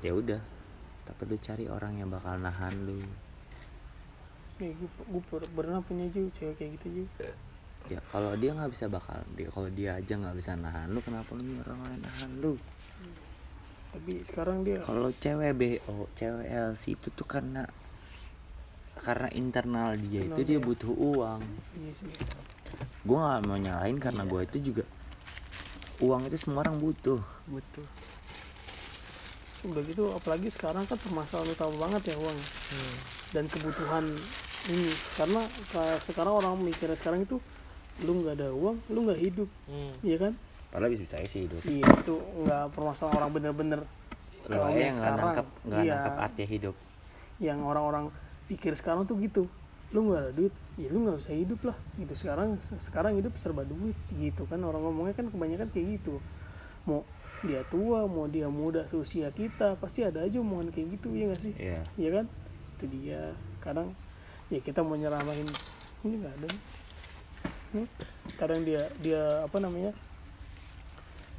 [SPEAKER 1] ya udah. Tapi lu cari orang yang bakal nahan lu.
[SPEAKER 3] Nih gue, gue pernah punya juga cewek kayak gitu juga.
[SPEAKER 1] Ya kalau dia nggak bisa bakal dia kalau dia aja nggak bisa nahan lu kenapa lu nyuruh orang lain nahan lu?
[SPEAKER 3] Tapi sekarang dia
[SPEAKER 1] kalau cewek bo cewek LC itu tuh karena karena internal dia itu dia butuh uang.
[SPEAKER 3] Iya
[SPEAKER 1] gue nggak mau nyalain karena gue itu juga uang itu semua orang butuh.
[SPEAKER 2] Butuh.
[SPEAKER 3] Udah gitu apalagi sekarang kan permasalahan utama banget ya uang.
[SPEAKER 2] Hmm.
[SPEAKER 3] dan kebutuhan ini. Karena sekarang orang mikirnya sekarang itu lu nggak ada uang lu nggak hidup.
[SPEAKER 2] Hmm.
[SPEAKER 3] iya kan?
[SPEAKER 1] Padahal bisa bisa sih hidup.
[SPEAKER 3] Iya itu nggak permasalahan orang bener-bener kalau yang
[SPEAKER 1] yang nggak
[SPEAKER 3] sekarang.
[SPEAKER 1] nangkep
[SPEAKER 3] iya.
[SPEAKER 1] nangkep arti hidup.
[SPEAKER 3] Yang orang-orang pikir sekarang tuh gitu. Lu nggak ada duit ya lu nggak bisa hidup lah. Gitu sekarang sekarang hidup serba duit gitu kan. Orang ngomongnya kan kebanyakan kayak gitu. Mau dia tua mau dia muda seusia kita pasti ada aja omongan kayak gitu ya nggak sih?
[SPEAKER 1] Iya.
[SPEAKER 3] Iya kan? Itu dia. Kadang ya kita mau nyeramain ini nggak ada. Nih. Hmm? kadang dia dia apa namanya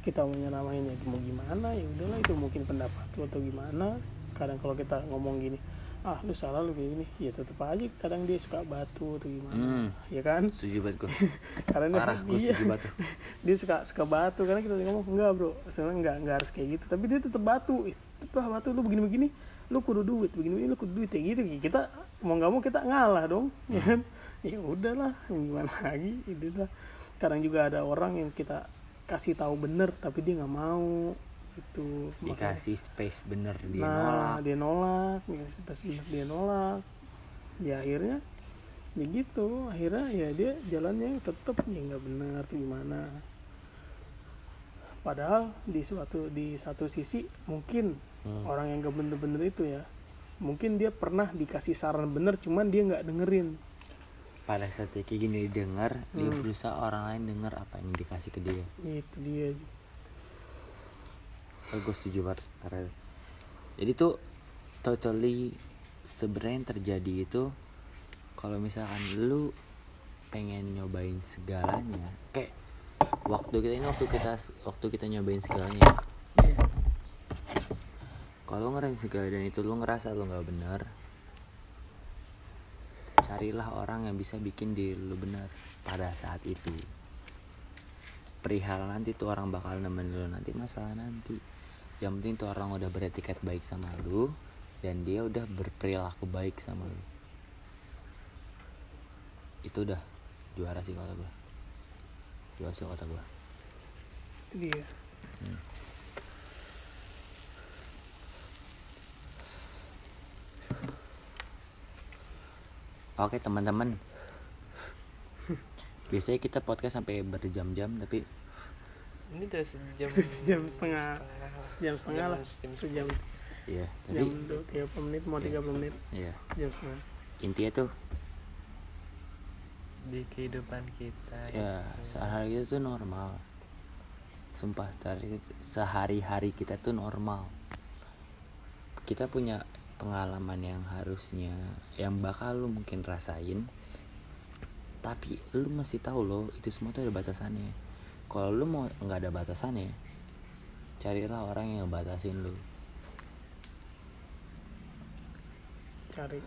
[SPEAKER 3] kita mau nyeramain ya mau gimana ya udahlah itu mungkin pendapat lu atau gimana. Kadang kalau kita ngomong gini ah lu salah lu kayak gini. Ya tetep aja kadang dia suka batu atau gimana.
[SPEAKER 1] Hmm.
[SPEAKER 3] ya kan?
[SPEAKER 1] Setuju banget gue
[SPEAKER 3] karena dia-
[SPEAKER 1] parah gue
[SPEAKER 3] iya.
[SPEAKER 1] setuju tuh.
[SPEAKER 3] dia suka suka batu. Karena kita ngomong enggak bro. Sebenarnya enggak enggak harus kayak gitu. Tapi dia tetap batu. Eh, tetep lah batu. Lu begini begini lu kudu duit. Begini begini lu kudu duit. Kayak gitu. Kita mau nggak mau kita ngalah dong. Ya kan? Ya udahlah gimana lagi? Itu lah. Kadang juga ada orang yang kita kasih tahu bener tapi dia nggak mau itu
[SPEAKER 1] dikasih space bener dia
[SPEAKER 3] nah
[SPEAKER 1] nolak.
[SPEAKER 3] dia nolak dikasih space bener dia nolak. Ya akhirnya ya gitu. Akhirnya ya dia jalannya tetap ya nggak benar tuh gimana. Padahal di suatu di satu sisi mungkin
[SPEAKER 1] Hmm.
[SPEAKER 3] orang yang gak bener-bener itu ya mungkin dia pernah dikasih saran bener cuman dia nggak dengerin.
[SPEAKER 1] Pada saat dia kayak gini didengar dia
[SPEAKER 3] Hmm.
[SPEAKER 1] berusaha orang lain dengar apa yang dikasih ke dia.
[SPEAKER 3] Itu dia
[SPEAKER 1] oh, gue setuju banget jadi tuh totally sebenarnya yang terjadi itu kalau misalkan lu pengen nyobain segalanya kayak waktu kita ini waktu kita waktu kita nyobain segalanya.
[SPEAKER 3] Iya.
[SPEAKER 1] kalau ngerasain segala dan itu lu ngerasa lu nggak benar carilah orang yang bisa bikin diri lu benar pada saat itu. Perihal nanti tuh orang bakal nemenin lu nanti masalah nanti yang penting tuh orang udah beretiket baik sama lu dan dia udah berperilaku baik sama lu. Itu udah juara sih kata gua. Juara sih kata gua.
[SPEAKER 3] Itu dia.
[SPEAKER 1] Oke teman-teman. Biasanya kita podcast sampai berjam-jam Tapi
[SPEAKER 2] ini udah sejam
[SPEAKER 3] Sejam setengah. sejam setengah lah.
[SPEAKER 2] sejam
[SPEAKER 3] sejam.
[SPEAKER 1] Iya
[SPEAKER 3] sejam tiga puluh menit mau tiga puluh menit.
[SPEAKER 1] Iya.
[SPEAKER 3] Jam setengah.
[SPEAKER 1] Intinya tuh
[SPEAKER 2] di kehidupan kita.
[SPEAKER 1] Ya sehari itu tuh normal. Sumpah sehari- Sehari-hari kita tuh normal. Kita punya pengalaman yang harusnya Yang bakal lu mungkin rasain Tapi lu masih tahu loh Itu semua tuh ada batasannya Kalau lu mau nggak ada batasannya Carilah orang yang batasin lu.
[SPEAKER 3] Cari.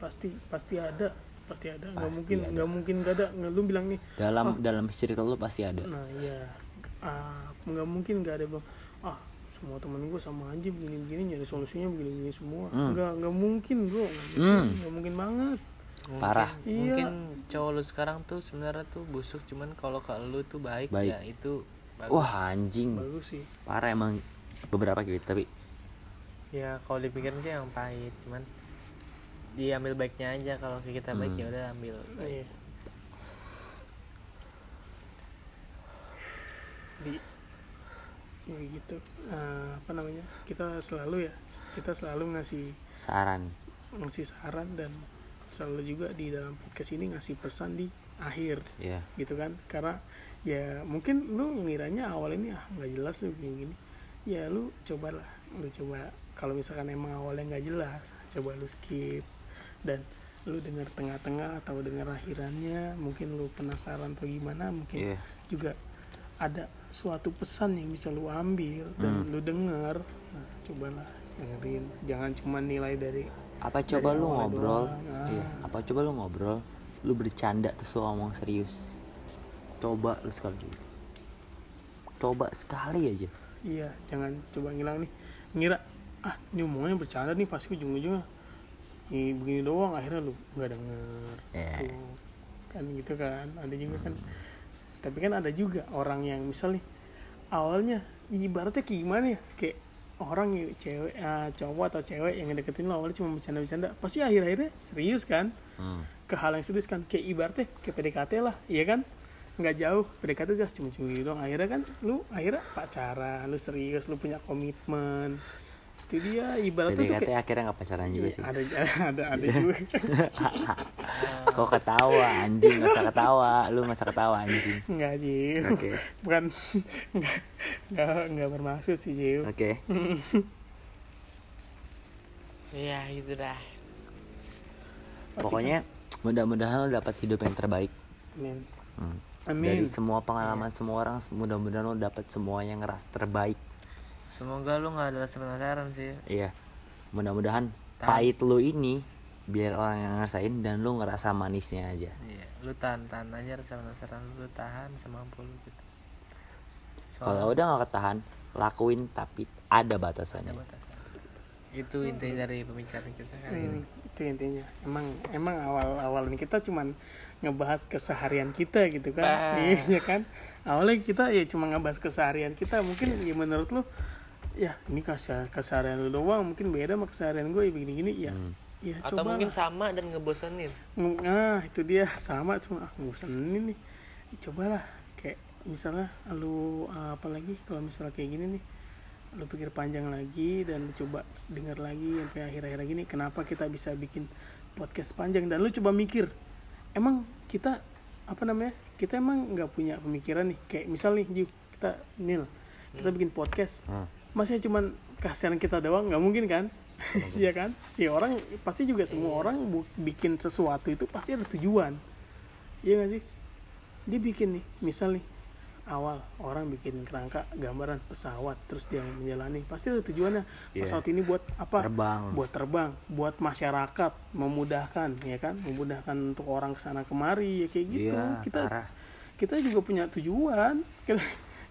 [SPEAKER 3] Pasti pasti ada. Pasti ada. Nggak mungkin nggak mungkin nggak ada. Nggak lu bilang nih
[SPEAKER 1] dalam dalam circle lu pasti ada.
[SPEAKER 3] Nah iya. Ah nggak mungkin nggak ada bilang ah semua temen gue sama aja begini begini nyari solusinya begini begini semua.
[SPEAKER 1] Hmm.
[SPEAKER 3] nggak nggak mungkin bro. Nggak
[SPEAKER 1] Hmm.
[SPEAKER 3] mungkin banget
[SPEAKER 2] Mungkin-
[SPEAKER 1] Parah.
[SPEAKER 2] mungkin cowok lu sekarang tuh sebenarnya tuh busuk cuman kalau ke lu tuh baik,
[SPEAKER 1] Baik.
[SPEAKER 2] ya itu bagus.
[SPEAKER 1] wah anjing.
[SPEAKER 3] Bagus sih.
[SPEAKER 1] Parah emang beberapa gitu tapi
[SPEAKER 2] ya kalau dipikirin sih yang pahit cuman diambil baiknya aja. Kalau kita baik
[SPEAKER 1] Hmm.
[SPEAKER 2] ya udah ambil
[SPEAKER 3] iya. Di ya gitu. Eh, apa namanya? Kita selalu ya kita selalu ngasih
[SPEAKER 1] saran.
[SPEAKER 3] ngasih saran dan selalu juga di dalam podcast ini ngasih pesan di akhir
[SPEAKER 1] ya
[SPEAKER 3] gitu kan? Karena ya mungkin lu ngiranya awal ini ah nggak jelas lu gini gini. Ya lu cobalah lu coba. Kalau misalkan emang awalnya nggak jelas coba lu skip. Dan lu dengar tengah-tengah atau dengar akhirannya mungkin lu penasaran atau gimana mungkin
[SPEAKER 1] Iya.
[SPEAKER 3] juga ada suatu pesan yang bisa lu ambil dan
[SPEAKER 1] Hmm.
[SPEAKER 3] lu denger. Nah cobalah dengerin. Jangan cuma nilai dari
[SPEAKER 1] apa coba
[SPEAKER 3] Dari
[SPEAKER 1] lu ngobrol?
[SPEAKER 3] Doang,
[SPEAKER 1] iya apa coba lu ngobrol? Lu bercanda terus lu ngomong serius. Coba lu sekali coba. Sekali aja.
[SPEAKER 3] Iya, jangan coba ngilang nih. Ngira, ah ini omongannya bercanda nih pasti ujung-ujungnya ini begini doang. Akhirnya lu nggak denger.
[SPEAKER 1] Ya.
[SPEAKER 3] tuh. Kan gitu kan ada juga kan. Tapi kan ada juga orang yang misal nih awalnya ibaratnya kayak gimana ya? Kayak orang yang cewek ah, cowok atau cewek yang ngedeketin lo awalnya cuma bercanda-bercanda. Pasti akhir-akhirnya serius kan?
[SPEAKER 1] Hmm.
[SPEAKER 3] ke hal yang serius kan? Kayak ibaratnya kayak PDKT lah iya kan? Nggak jauh PDKT aja cuma cuma gitu doang. Akhirnya kan lu akhirnya pacaran lu serius lu punya komitmen itu dia ibaratnya tuh kayak
[SPEAKER 1] akhirnya nggak pacaran juga
[SPEAKER 3] Iya,
[SPEAKER 1] sih.
[SPEAKER 3] ada ada ada juga.
[SPEAKER 1] Kok ketawa anjing? Nggak usah ketawa? Lu nggak usah ketawa anjing?
[SPEAKER 3] Nggak Jiu
[SPEAKER 1] oke.
[SPEAKER 3] Bukan nggak nggak bermaksud sih Jiu
[SPEAKER 1] oke.
[SPEAKER 2] Iya gitu dah.
[SPEAKER 1] Pokoknya mudah-mudahan lu dapat hidup yang terbaik.
[SPEAKER 3] Amin.
[SPEAKER 1] Hmm.
[SPEAKER 3] amin.
[SPEAKER 1] Dari semua pengalaman semua orang mudah-mudahan lo dapat semua yang ngeras terbaik
[SPEAKER 2] semoga lu nggak ada rasa penasaran sih.
[SPEAKER 1] Iya. Mudah-mudahan pahit lo ini biar orang yang ngerasain dan lu ngerasa manisnya aja.
[SPEAKER 2] Iya lu tahan tahan aja rasa penasaran lu, lu tahan semampu lu gitu.
[SPEAKER 1] Kalau udah nggak ketahan lakuin tapi ada
[SPEAKER 2] ada
[SPEAKER 1] batasannya
[SPEAKER 2] batasan. Itu inti dari pembicaraan kita kali ini.
[SPEAKER 3] Hmm, itu intinya. Emang emang awal awal ini kita cuman ngebahas keseharian kita gitu kan.
[SPEAKER 2] Bah.
[SPEAKER 3] iya kan? Awalnya kita ya cuma ngebahas keseharian kita. Mungkin ya menurut lu ya ini keseh- keseharian lu doang mungkin beda sama keseharian gue ya begini-gini ya.
[SPEAKER 1] Hmm.
[SPEAKER 3] ya
[SPEAKER 2] atau
[SPEAKER 3] coba
[SPEAKER 2] mungkin sama dan ngebosenin.
[SPEAKER 3] Nah itu dia sama cuma ah bosan nih. Ya, cobalah kayak misalnya lu uh, apa lagi kalau misalnya kayak gini nih lu pikir panjang lagi dan lu coba dengar lagi sampai akhir-akhir gini kenapa kita bisa bikin podcast panjang? Dan lu coba mikir emang kita apa namanya kita emang nggak punya pemikiran nih? Kayak misal nih Ju, kita nil kita bikin podcast.
[SPEAKER 1] Hmm.
[SPEAKER 3] Masih cuman kasihan kita doang nggak mungkin kan? Iya kan? Ya orang pasti juga semua orang bu- bikin sesuatu itu pasti ada tujuan. Iya gak sih? Dia bikin nih misal nih awal orang bikin kerangka gambaran pesawat terus dia menjalani pasti ada tujuannya.
[SPEAKER 1] Iya.
[SPEAKER 3] pesawat ini buat apa?
[SPEAKER 1] Terbang.
[SPEAKER 3] buat terbang buat masyarakat memudahkan ya kan? Memudahkan untuk orang ke sana kemari ya kayak gitu.
[SPEAKER 1] Iya
[SPEAKER 3] kita
[SPEAKER 1] parah.
[SPEAKER 3] kita juga punya tujuan. Kita,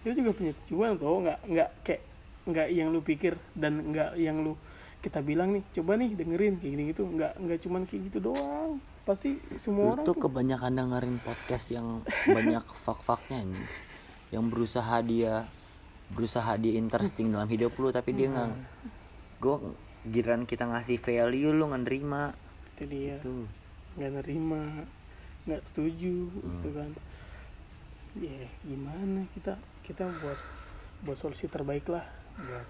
[SPEAKER 3] kita juga punya tujuan kok nggak nggak kayak nggak yang lu pikir dan nggak yang lu kita bilang nih coba nih dengerin kayak gini gitu. Nggak nggak cuman kayak gitu doang. Pasti semua
[SPEAKER 1] lu
[SPEAKER 3] orang
[SPEAKER 1] tuh kebanyakan dengerin podcast yang banyak fak-faknya anjing. yang berusaha dia berusaha dia interesting dalam hidup lu tapi dia nggak gue giliran kita ngasih value lu nggak nerima.
[SPEAKER 3] Itu dia.
[SPEAKER 1] Tuh
[SPEAKER 3] nggak nerima nggak setuju gitu kan. Ya gimana kita? Kita buat buat solusi terbaik lah buat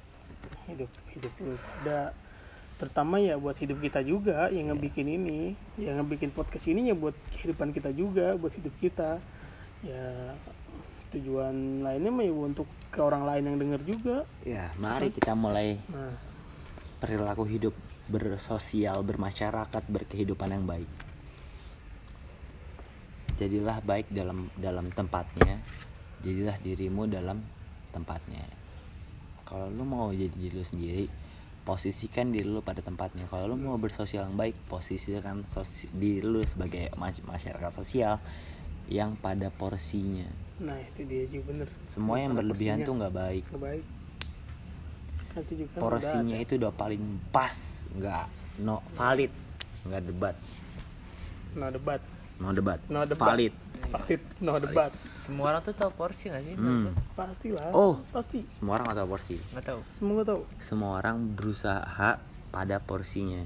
[SPEAKER 3] hidup hidup lu. Pada terutama ya buat hidup kita juga yang ngebikin ini yang ngebikin podcast ini ya buat kehidupan kita juga buat hidup kita. Ya tujuan lainnya mah ya untuk ke orang lain yang denger juga.
[SPEAKER 1] Ya mari kita mulai
[SPEAKER 3] nah.
[SPEAKER 1] perilaku hidup bersosial bermasyarakat berkehidupan yang baik. Jadilah baik dalam dalam tempatnya. Jadilah dirimu dalam tempatnya kalau lu mau jadi diri lu sendiri posisikan diri lu pada tempatnya. Kalau lu mau bersosial yang baik posisikan sosi- diri lu sebagai mas- masyarakat sosial yang pada porsinya.
[SPEAKER 3] Nah itu dia juga bener.
[SPEAKER 1] Semua yang berlebihan
[SPEAKER 3] porsinya.
[SPEAKER 1] tuh nggak baik.
[SPEAKER 3] Nggak baik. Nanti juga
[SPEAKER 1] porsinya itu udah paling pas nggak no valid. Nggak debat.
[SPEAKER 3] No debat.
[SPEAKER 1] No debat.
[SPEAKER 3] No debat.
[SPEAKER 1] Valid
[SPEAKER 3] valid no debat.
[SPEAKER 2] semua orang tuh tahu porsi gak sih?
[SPEAKER 1] Hmm.
[SPEAKER 3] pastilah
[SPEAKER 1] Oh.
[SPEAKER 3] pasti.
[SPEAKER 1] semua orang atau porsi.
[SPEAKER 2] Nggak tahu
[SPEAKER 3] semua tahu
[SPEAKER 1] semua orang berusaha pada porsinya.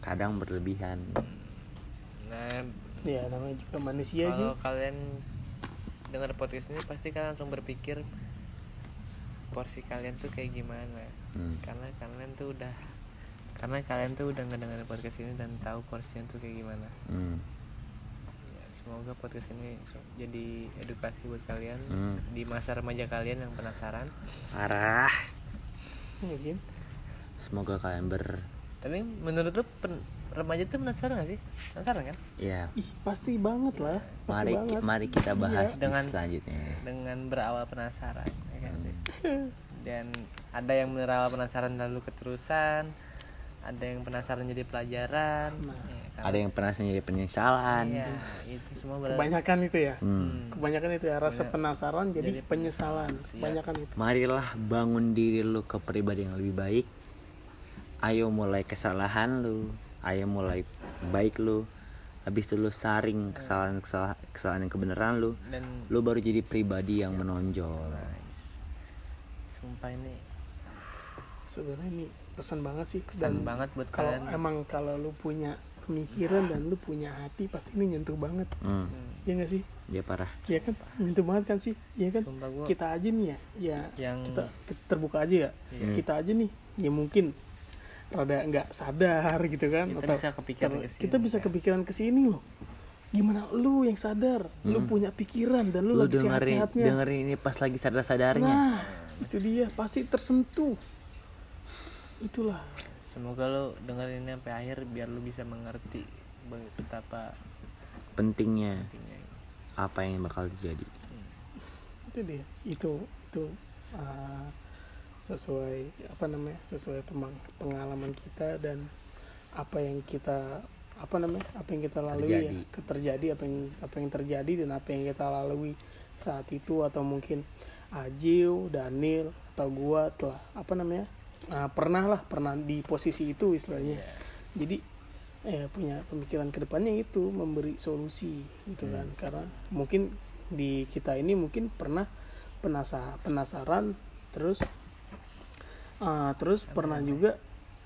[SPEAKER 1] Kadang berlebihan.
[SPEAKER 2] Nah
[SPEAKER 3] ya namanya juga manusia
[SPEAKER 2] kalau kalian dengar podcast ini pasti kalian langsung berpikir porsi kalian tuh kayak gimana.
[SPEAKER 1] Hmm.
[SPEAKER 2] karena kalian tuh udah karena kalian tuh udah ngedengerin podcast ini dan tahu porsinya tuh kayak gimana.
[SPEAKER 1] Hmm.
[SPEAKER 2] Semoga podcast ini jadi edukasi buat kalian
[SPEAKER 1] Hmm.
[SPEAKER 2] di masa remaja kalian yang penasaran.
[SPEAKER 1] Parah.
[SPEAKER 3] Mungkin
[SPEAKER 1] semoga kalian ber
[SPEAKER 2] tapi menurut lu pen- remaja tuh penasaran gak sih? Penasaran kan?
[SPEAKER 1] Ya
[SPEAKER 3] ih pasti banget lah. Pasti
[SPEAKER 1] mari
[SPEAKER 3] banget.
[SPEAKER 1] mari kita bahas di
[SPEAKER 2] Dengan-
[SPEAKER 1] selanjutnya.
[SPEAKER 2] dengan berawal penasaran ya kan sih? Dan ada yang berawal penasaran lalu keterusan ada yang penasaran jadi pelajaran ya kan?
[SPEAKER 1] ada yang pernah jadi penyesalan.
[SPEAKER 2] Iya, itu semua berarti
[SPEAKER 3] kebanyakan itu ya?
[SPEAKER 1] Hmm.
[SPEAKER 3] kebanyakan itu ya rasa penasaran jadi,
[SPEAKER 2] Jadi
[SPEAKER 3] penyesalan.
[SPEAKER 2] siap.
[SPEAKER 3] kebanyakan itu.
[SPEAKER 1] Marilah bangun diri lu ke pribadi yang lebih baik. Ayo mulai kesalahan lu. Ayo mulai baik lu. Habis itu lu saring kesalahan kesalahan kesalahan yang kebenaran lu.
[SPEAKER 2] Dan
[SPEAKER 1] lu baru jadi pribadi yang menonjol.
[SPEAKER 2] Nice. sumpah ini
[SPEAKER 3] sebenarnya ini pesan banget sih.
[SPEAKER 2] Pesan banget buat
[SPEAKER 3] kalau
[SPEAKER 2] kalian.
[SPEAKER 3] emang kalau lu punya pemikiran dan lu punya hati pasti ini nyentuh banget.
[SPEAKER 1] Hmm,
[SPEAKER 3] ya nggak sih?
[SPEAKER 1] Dia parah.
[SPEAKER 3] Iya kan? Nyentuh banget kan sih? Iya kan?
[SPEAKER 2] Gua
[SPEAKER 3] kita aja nih ya ya
[SPEAKER 2] yang
[SPEAKER 3] kita, kita terbuka aja ya.
[SPEAKER 2] Iya.
[SPEAKER 3] kita aja nih ya mungkin rada nggak sadar gitu kan?
[SPEAKER 2] Kita
[SPEAKER 3] atau
[SPEAKER 2] bisa kepikiran
[SPEAKER 3] ter-
[SPEAKER 2] ke sini,
[SPEAKER 3] kita bisa
[SPEAKER 2] kan?
[SPEAKER 3] kepikiran ke sini loh. Gimana lu yang sadar? Lu punya pikiran dan lu,
[SPEAKER 1] lu
[SPEAKER 3] lagi
[SPEAKER 1] dengerin
[SPEAKER 3] sehat-sehatnya.
[SPEAKER 1] dengerin ini pas lagi sadar sadarnya
[SPEAKER 3] nah itu dia. Pasti tersentuh itulah.
[SPEAKER 2] Semoga lo dengerin ini sampai akhir biar lo bisa mengerti betapa
[SPEAKER 1] pentingnya
[SPEAKER 2] pentingnya
[SPEAKER 1] apa yang bakal terjadi.
[SPEAKER 3] Itu dia. Itu itu uh, sesuai apa namanya sesuai pengalaman kita dan apa yang kita apa namanya apa yang kita lalui ya.
[SPEAKER 1] Terjadi.
[SPEAKER 3] ke- terjadi apa yang apa yang terjadi dan apa yang kita lalui saat itu atau mungkin Ajil, Daniel atau gua telah apa namanya uh, pernah lah pernah di posisi itu istilahnya. Jadi eh punya pemikiran ke depannya itu memberi solusi gitu kan. Karena mungkin di kita ini mungkin pernah penasa penasaran terus ah, terus pernah juga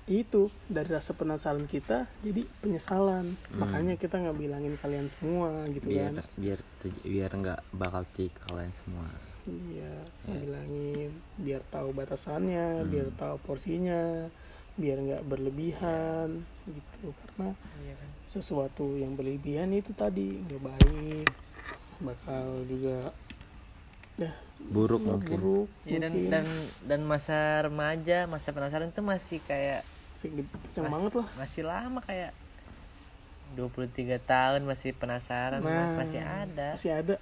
[SPEAKER 3] itu dari rasa penasaran kita jadi penyesalan. Makanya kita nggak bilangin kalian semua gitu
[SPEAKER 1] biar
[SPEAKER 3] kan.
[SPEAKER 1] biar biar nggak bakal tik kalian semua.
[SPEAKER 3] Iya bilangin biar tahu batasannya biar tahu porsinya biar nggak berlebihan gitu. Karena
[SPEAKER 2] Iya kan?
[SPEAKER 3] sesuatu yang berlebihan itu tadi nggak baik bakal juga ya
[SPEAKER 1] buruk mungkin.
[SPEAKER 3] buruk
[SPEAKER 2] Ya, dan
[SPEAKER 3] mungkin
[SPEAKER 2] dan dan masa remaja masa penasaran itu masih kayak
[SPEAKER 3] kencang
[SPEAKER 2] mas-
[SPEAKER 3] banget lah
[SPEAKER 2] masih lama kayak 23 tahun masih penasaran
[SPEAKER 3] Nah,
[SPEAKER 2] Mas. masih ada.
[SPEAKER 3] masih ada.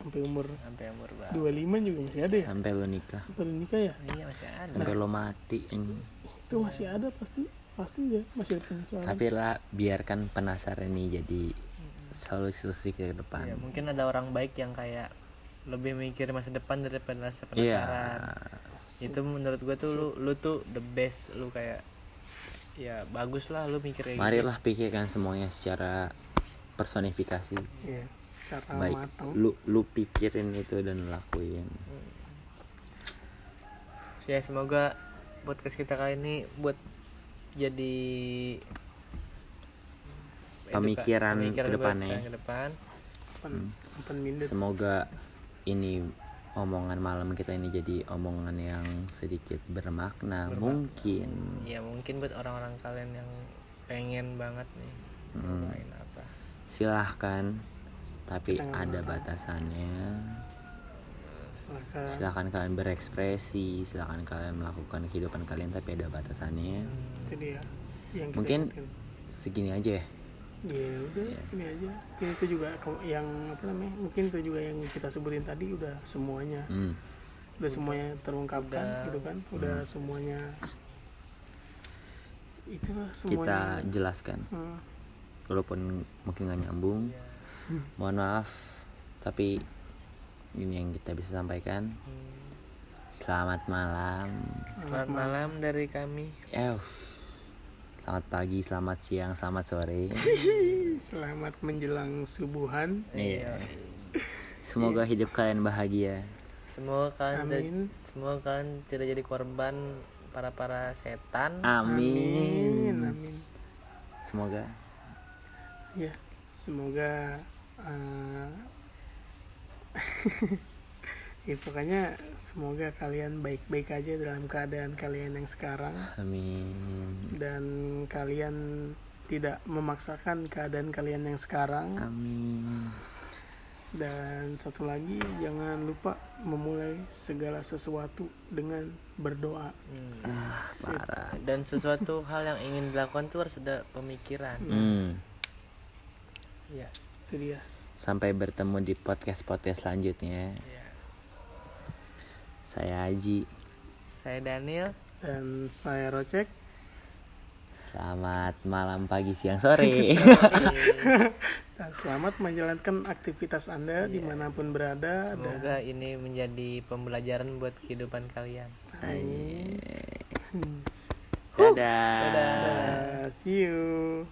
[SPEAKER 3] Sampai umur
[SPEAKER 2] sampai umur berapa?
[SPEAKER 3] 25 juga masih ada ya?
[SPEAKER 1] Sampai lo nikah.
[SPEAKER 3] Sampai nikah ya?
[SPEAKER 2] Iya masih ada.
[SPEAKER 1] Sampai lo mati anjing.
[SPEAKER 3] itu masih ada pasti. Pasti ya masih ada penasaran.
[SPEAKER 1] Tapi lah biarkan penasaran ini jadi solusi-solusi ke depan.
[SPEAKER 2] Ya mungkin ada orang baik yang kayak lebih mikir masa depan daripada
[SPEAKER 1] iya.
[SPEAKER 2] penasaran. Itu menurut gua tuh lu lu tuh the best lu kayak ya bagus lah lu mikir kayak gitu.
[SPEAKER 1] marilah pikirkan semuanya secara personifikasi.
[SPEAKER 3] Ya secara
[SPEAKER 1] baik
[SPEAKER 3] matang
[SPEAKER 1] lu lu pikirin itu dan lakuin.
[SPEAKER 2] Ya semoga podcast kita kali ini buat jadi eduka-
[SPEAKER 1] Pemikiran
[SPEAKER 2] pemikiran
[SPEAKER 1] ke
[SPEAKER 2] buat
[SPEAKER 1] depannya.
[SPEAKER 2] ke depan.
[SPEAKER 3] Pan, pan minder.
[SPEAKER 1] Semoga ini omongan malam kita ini jadi omongan yang sedikit bermakna, mungkin.
[SPEAKER 2] Ya mungkin buat orang-orang kalian yang pengen banget nih
[SPEAKER 1] Hmm.
[SPEAKER 2] main apa.
[SPEAKER 1] Silahkan tapi
[SPEAKER 3] Kita
[SPEAKER 1] ada batasannya.
[SPEAKER 3] Silakan
[SPEAKER 1] silahkan kalian berekspresi silahkan kalian melakukan kehidupan kalian tapi ada batasannya.
[SPEAKER 3] Itu dia yang kita
[SPEAKER 1] mungkin
[SPEAKER 3] ingetin.
[SPEAKER 1] segini aja ya
[SPEAKER 3] ya udah ini aja. Mungkin itu juga yang apa namanya mungkin itu juga yang kita sebutin tadi udah semuanya.
[SPEAKER 1] Hmm.
[SPEAKER 3] udah semuanya terungkapkan
[SPEAKER 2] Udah.
[SPEAKER 3] gitu kan? Udah semuanya itulah
[SPEAKER 1] kita
[SPEAKER 3] semuanya.
[SPEAKER 1] jelaskan.
[SPEAKER 3] Hmm,
[SPEAKER 1] walaupun mungkin nggak nyambung mohon maaf tapi ini yang kita bisa sampaikan. Selamat malam.
[SPEAKER 2] Selamat malam dari kami.
[SPEAKER 1] Eh selamat pagi selamat siang selamat sore.
[SPEAKER 3] Selamat menjelang subuhan.
[SPEAKER 1] Iya. Semoga hidup kalian bahagia.
[SPEAKER 2] Semoga kalian
[SPEAKER 3] Amin.
[SPEAKER 2] semoga kalian tidak jadi korban para para setan.
[SPEAKER 1] Amin,
[SPEAKER 3] amin amin.
[SPEAKER 1] Semoga.
[SPEAKER 3] Ya semoga eh, ya pokoknya semoga kalian baik-baik aja dalam keadaan kalian yang sekarang.
[SPEAKER 1] Amin.
[SPEAKER 3] Dan kalian tidak memaksakan keadaan kalian yang sekarang.
[SPEAKER 1] Amin.
[SPEAKER 3] Dan satu lagi jangan lupa memulai segala sesuatu dengan berdoa.
[SPEAKER 2] Hmm.
[SPEAKER 1] ah parah.
[SPEAKER 2] Dan sesuatu hal yang ingin dilakukan tuh harus ada pemikiran.
[SPEAKER 1] Hmm.
[SPEAKER 2] ya
[SPEAKER 3] itu dia.
[SPEAKER 1] Sampai bertemu di podcast podcast selanjutnya.
[SPEAKER 2] Ya
[SPEAKER 1] saya Aji
[SPEAKER 2] saya Daniel.
[SPEAKER 3] Dan saya Rocek.
[SPEAKER 1] Selamat malam pagi siang sore.
[SPEAKER 3] Dan selamat menjalankan aktivitas anda di mana pun berada dan
[SPEAKER 2] semoga ini menjadi pembelajaran buat kehidupan kalian.
[SPEAKER 3] Hmm.
[SPEAKER 1] dadah.
[SPEAKER 3] Dadah, see you